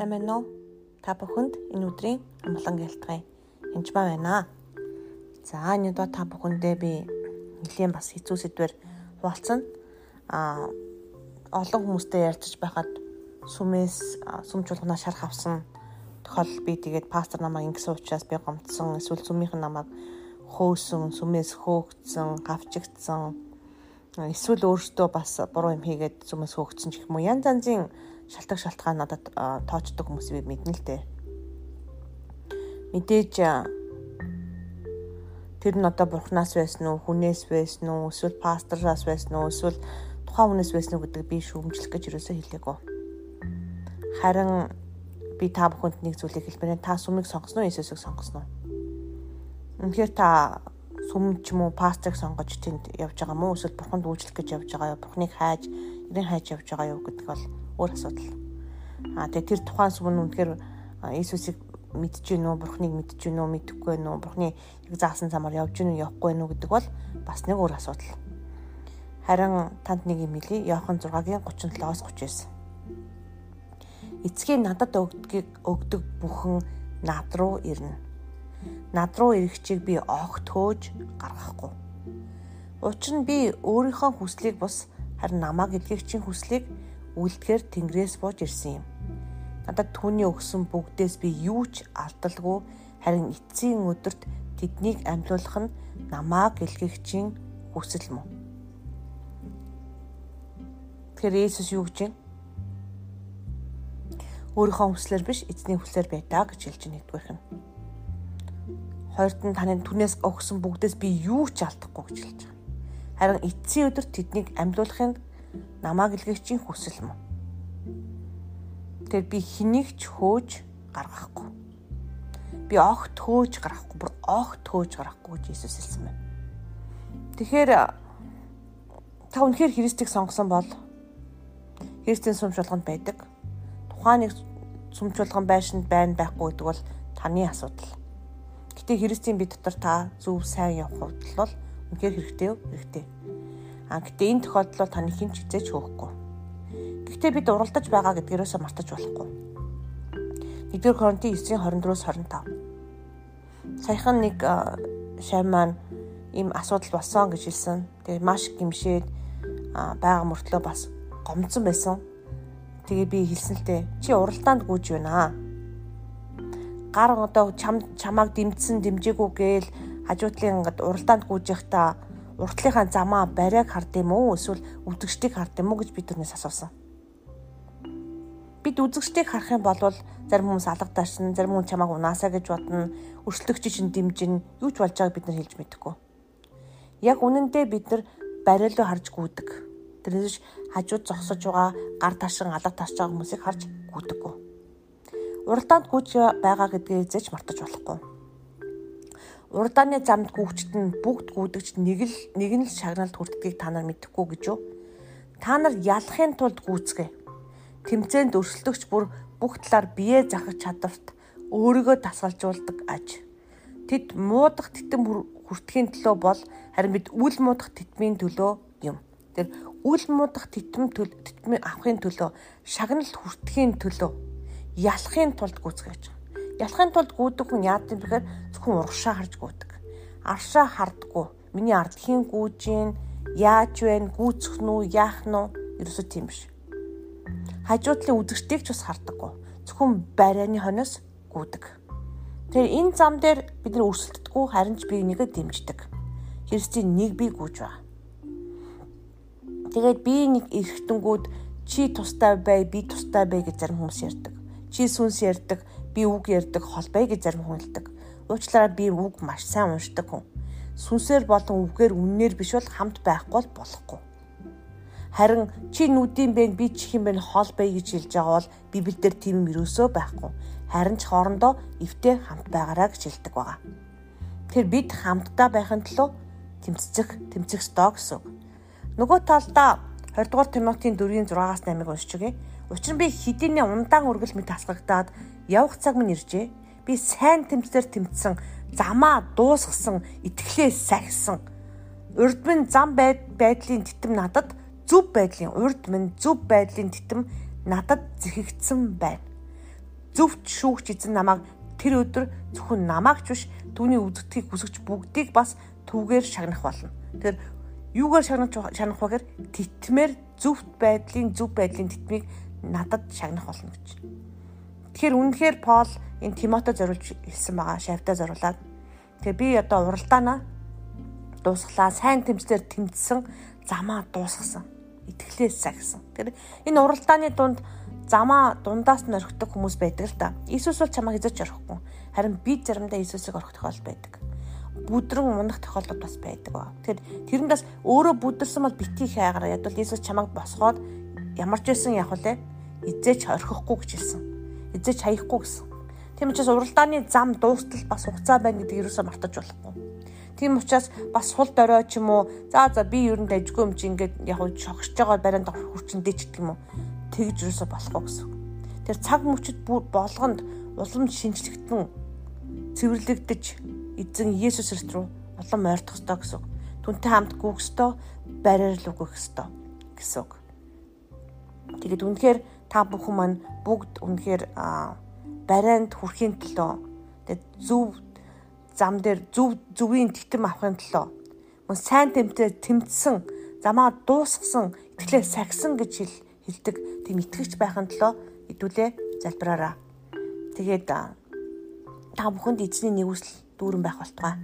Сайн байна уу? Та бүхэнд энэ өдрийн амглан гэлтгий. Энд ба байна. За энэ удаа та бүхэндээ би нэлийн бас хэцүү сэдвэр хуваалцсан. А олон хүмүүстэй ярьж байхад сүмээс сүм чуулганаа шарах авсан тохиол би тэгээд пастор намайг ингэсэн учраас би гомдсон. Эсвэл сүмийнх нь намайг хөөсөн, сүмээс хөөгдсөн, гавчигдсан. Эсвэл өөртөө бас буруу юм хийгээд сүмээс хөөгдсөн гэх юм уу. Янз янзын шалтгаан шалтгаан надад тоочдог хүмүүс би мэднэ л дээ. Мэдээж тэр нь одоо бурхнаас байсан уу, хүнээс байсан уу, эсвэл пастораас байсан уу, эсвэл тухайн хүнээс байсан уу гэдэг би шүүмжлэх гэж юусоо хэлээгүй. Харин би та бүхэнд нэг зүйлийг хэлмээр та сүмийг сонгосноо Иесусыг сонгосноо. Үнэхээр та сүм ч юм уу пасторыг сонгож тэнд явж байгаа мó эсвэл бурханд үйлчлэх гэж явж байгаа юу? Бурхныг хайж, ирэн хайж явж байгаа юу гэдэг бол өөр асуудал. Аа тэгээ тэр тухайн сүм нь үнэхээр Иесусыг мэдж гин үү, Бурхныг мэдж гин үү, мэдэхгүй байна уу, Бурхны яг заасан замаар явж гин үү, явахгүй байна уу гэдэг бол бас нэг өөр асуудал. Харин танд нэг юм хэлий. Иохан 6-гийн 37-оос 39. Эцгийн надад өгдгийг өгдөг бүхэн над руу ирнэ. Над руу ирэхчийг би огт хөөж гаргахгүй. Учир нь би өөрийнхөө хүслийг бус харин намаа гэдгийгчийн хүслийг үлдэхээр Тэнгэрээс бууж ирсэн юм. Надад түүний өгсөн бүгдээс би юу ч алдалгүй харин эцсийн өдөрт тэднийг амьлуулах нь намаа гэлгэгчийн хүсэл мөн. Тэгэхээр Есүс юу гэж байна? Өөрийнхөө хүслээр биш эзний хүслээр байдаа гэж хэлж нэгдүгээрх нь. Хоёрт нь таны түнээс өгсөн бүгдээс би юу ч алдахгүй гэж хэлж байгаа. Харин эцсийн өдөрт тэднийг амьлуулахын намаа гэлгэгчийн хүсэл мөн. Тэр би хэнийг ч хөөж гаргахгүй. Би огт хөөж гаргахгүй, бүр огт хөөж гаргахгүй гэж Иесус хэлсэн байна. Тэгэхээр та үнэхээр Христийг сонгосон бол Христийн сүмжуулганд байдаг. Тухайн нэг сүмжуулган байшинд байна байхгүй гэдэг бол таны асуудал. Гэтэ Христийн бие дотор та зөв сайн явах хувьд бол үнэхээр хэрэгтэй? Хэрэгтэй. А гэтээ энэ тохиолдолд таны хинч хизээч хөөхгүй. Гэхдээ бид уралдаж байгаа гэдгээрээс мартаж болохгүй. 1-р Коринтын 9:24-с 25. Саяхан нэг шам маань ийм асуудал болсон гэж хэлсэн. Тэгээ маш гимшээд байгаа мөртлөө бас гомдсон байсан. Тэгээ би хэлсэн л дээ. Чи уралдаанд гүйж байна аа. Гар одоо чам чамааг дэмжсэн дэмжээгүй гээл хажуутлын ингээд уралдаанд гүйж явахдаа уртлынхаа замаа барайг хард юм уу эсвэл үзэгчдийг хард юм уу гэж би тэрнээс асуусан. Бид үзэгчдийг харах юм бол зарим хүмүүс алгадаарсан, зарим хүн чамааг унаасаа гэж бодно, өршлөгч чинь дэмжин юу ч болж байгааг бид нар хэлж мэдэхгүй. Яг үнэндээ бид нар бариалуу харж гүйдэг. Тэрнээс хажууд зогсож байгаа гар ташин алга тасч байгаа хүмүүсийг харж гүйдэггүй. Уралдаанд гүйж байгаа гэдгийг зэж мартаж болохгүй урдааны замд гүгчт нь бүгд гүдэгч нэг л нэг нь л шагналд хүртдгийг та нар мэдэхгүй гэж юу? Та нар ялахын тулд гүйцгээ. Тэмцээнд өрсөлдөгч бүр бүх талаар бие захих чадварт өөрийгөө тасгалжуулдаг аж. Тэд муудах титэм хүртгэхийн төлөө бол харин бид үл муудах титмийн төлөө юм. Тэр үл муудах титэм титмийн авахын төлөө шагналд хүртгэхийн төлөө ялахын тулд гүйцгээ гэж Ялахын тулд гүйдэг хүн яад юм бэхээр зөвхөн урагшаа харж гүйдэг. Аршаа хардггүй. Миний ард хийн гүйж гин яаж вэ? Гүйцэх нү, яах нү? Ерөөсөө тийм биш. Хажуудлын үзэгчдийг ч бас хардаггүй. Зөвхөн барайны хоноос гүйдэг. Тэгэхээр энэ зам дээр бид нар өрсөлддөггүй харин ч би нэгэ дэмждэг. Христийн нэг би гүйж байгаа. Тэгээд би нэг эргэтэнгүүд чи тустай бай, би тустай бай гэж зарим хүмүүс ярьдаг. Чи сүнс ярьдаг, би үг ярьдаг холбоё гэж зарим хүн хэлдэг. Уучлаарай би үг маш сайн уншдаг хүн. Сүнсээр болон үгээр үннээр биш бол хамт байхгүй болохгүй. Харин чи нүдийн бэн би чих юм бэн хол бай гэж хэлж байгаа бол Библиэлд тийм юм ерөөсөө байхгүй. Харин ч хоорондоо эвтэй хамт байгаараа гэж хэлдэг байгаа. Тэгэхээр бид хамтдаа байхын тулд тэмцэх тэмцэх ёстой гэсэн. Нөгөө талдаа 20 дугаар Тимотийн 4-ийн 6-аас 8-ыг уншиж өгье. Учир нь би хэдийнэ ундаан үргэл мэт хасгагдаад явах цаг минь иржээ. Би сайн тэмцээр тэмцсэн, замаа дуусгасан, итгэлээ сахисан. Урд минь зам байдлын титэм надад зөв байдлын урд минь зөв байдлын титэм надад зэхигдсэн байна. зөвхт шүүгч эзэн намайг тэр өдөр зөвхөн намаагч биш түүний үзэгдхийг хүсэж бүгдийг бас түүгээр шагнах болно. Тэгэхээр юугаар шагнах шагнах вэ гэхээр титмээр зөвхт байдлын зөв байдлын титмийг надад шагнах болно гэж. Тэгэхээр үнэхээр Пол энэ Тимотед зориулж хэлсэн байгаа шавьтаа зориулаад. Тэгээ би одоо уралдаанаа дуусглаа. Сайн тэмцлэр тэмцсэн замаа дуусгасан. Итгэлээс сагсан. Тэр энэ уралдааны дунд замаа дундаас нь орхидог хүмүүс байдаг л да. Иесус бол чамайг эзэж орхихгүй. Харин би заримдаа Иесусыг орхих тохиол байдаг. Бүдрэн унах тохиолдол бас байдаг ба. Тэгэхээр тэрэндээс өөрөө бүдэрсэн бол битгий хайгараа ядвал Иесус чамайг босгоод ямар ч байсан явах үлээ эзэж орхихгүй гэж хэлсэн. Эзэж хаяхгүй гэсэн. Тийм учраас уралдааны зам дуустал бас хугацаа байна гэдэг юусоо мартаж болохгүй. Тийм учраас бас сул дорой ч юм уу за за би ер нь дайггүй юм чи ингээд яг шогсож байгаа барианд хүрчэндээ ч гэх юм уу тэгж юусоо болохгүй гэсэн. Тэр цаг мөчид болгонд улам шинжлэгдэн цэвэрлэгдэж эзэн Есүс Христ рүү улам ойртох ёстой гэсэн. Түнтэй хамт гүөх ёстой, бариар л үгөх ёстой гэсэн. Тэгээд үнэхээр та бүхэн маань бүгд үнэхээр барайнд хүрэхийн төлөө тэгээд зөв зам дээр зөв зөвийн титэм авахын төлөө мөн сайн тэмцээ тэмцсэн замаа дуусгасан итгэлээ сагсан гэж хэл хилдэг тийм итгэгч байхын төлөө хэдүүлээ залбираараа. Тэгээд та бүхэнд эзний нэгүсэл дүүрэн байх болтугай.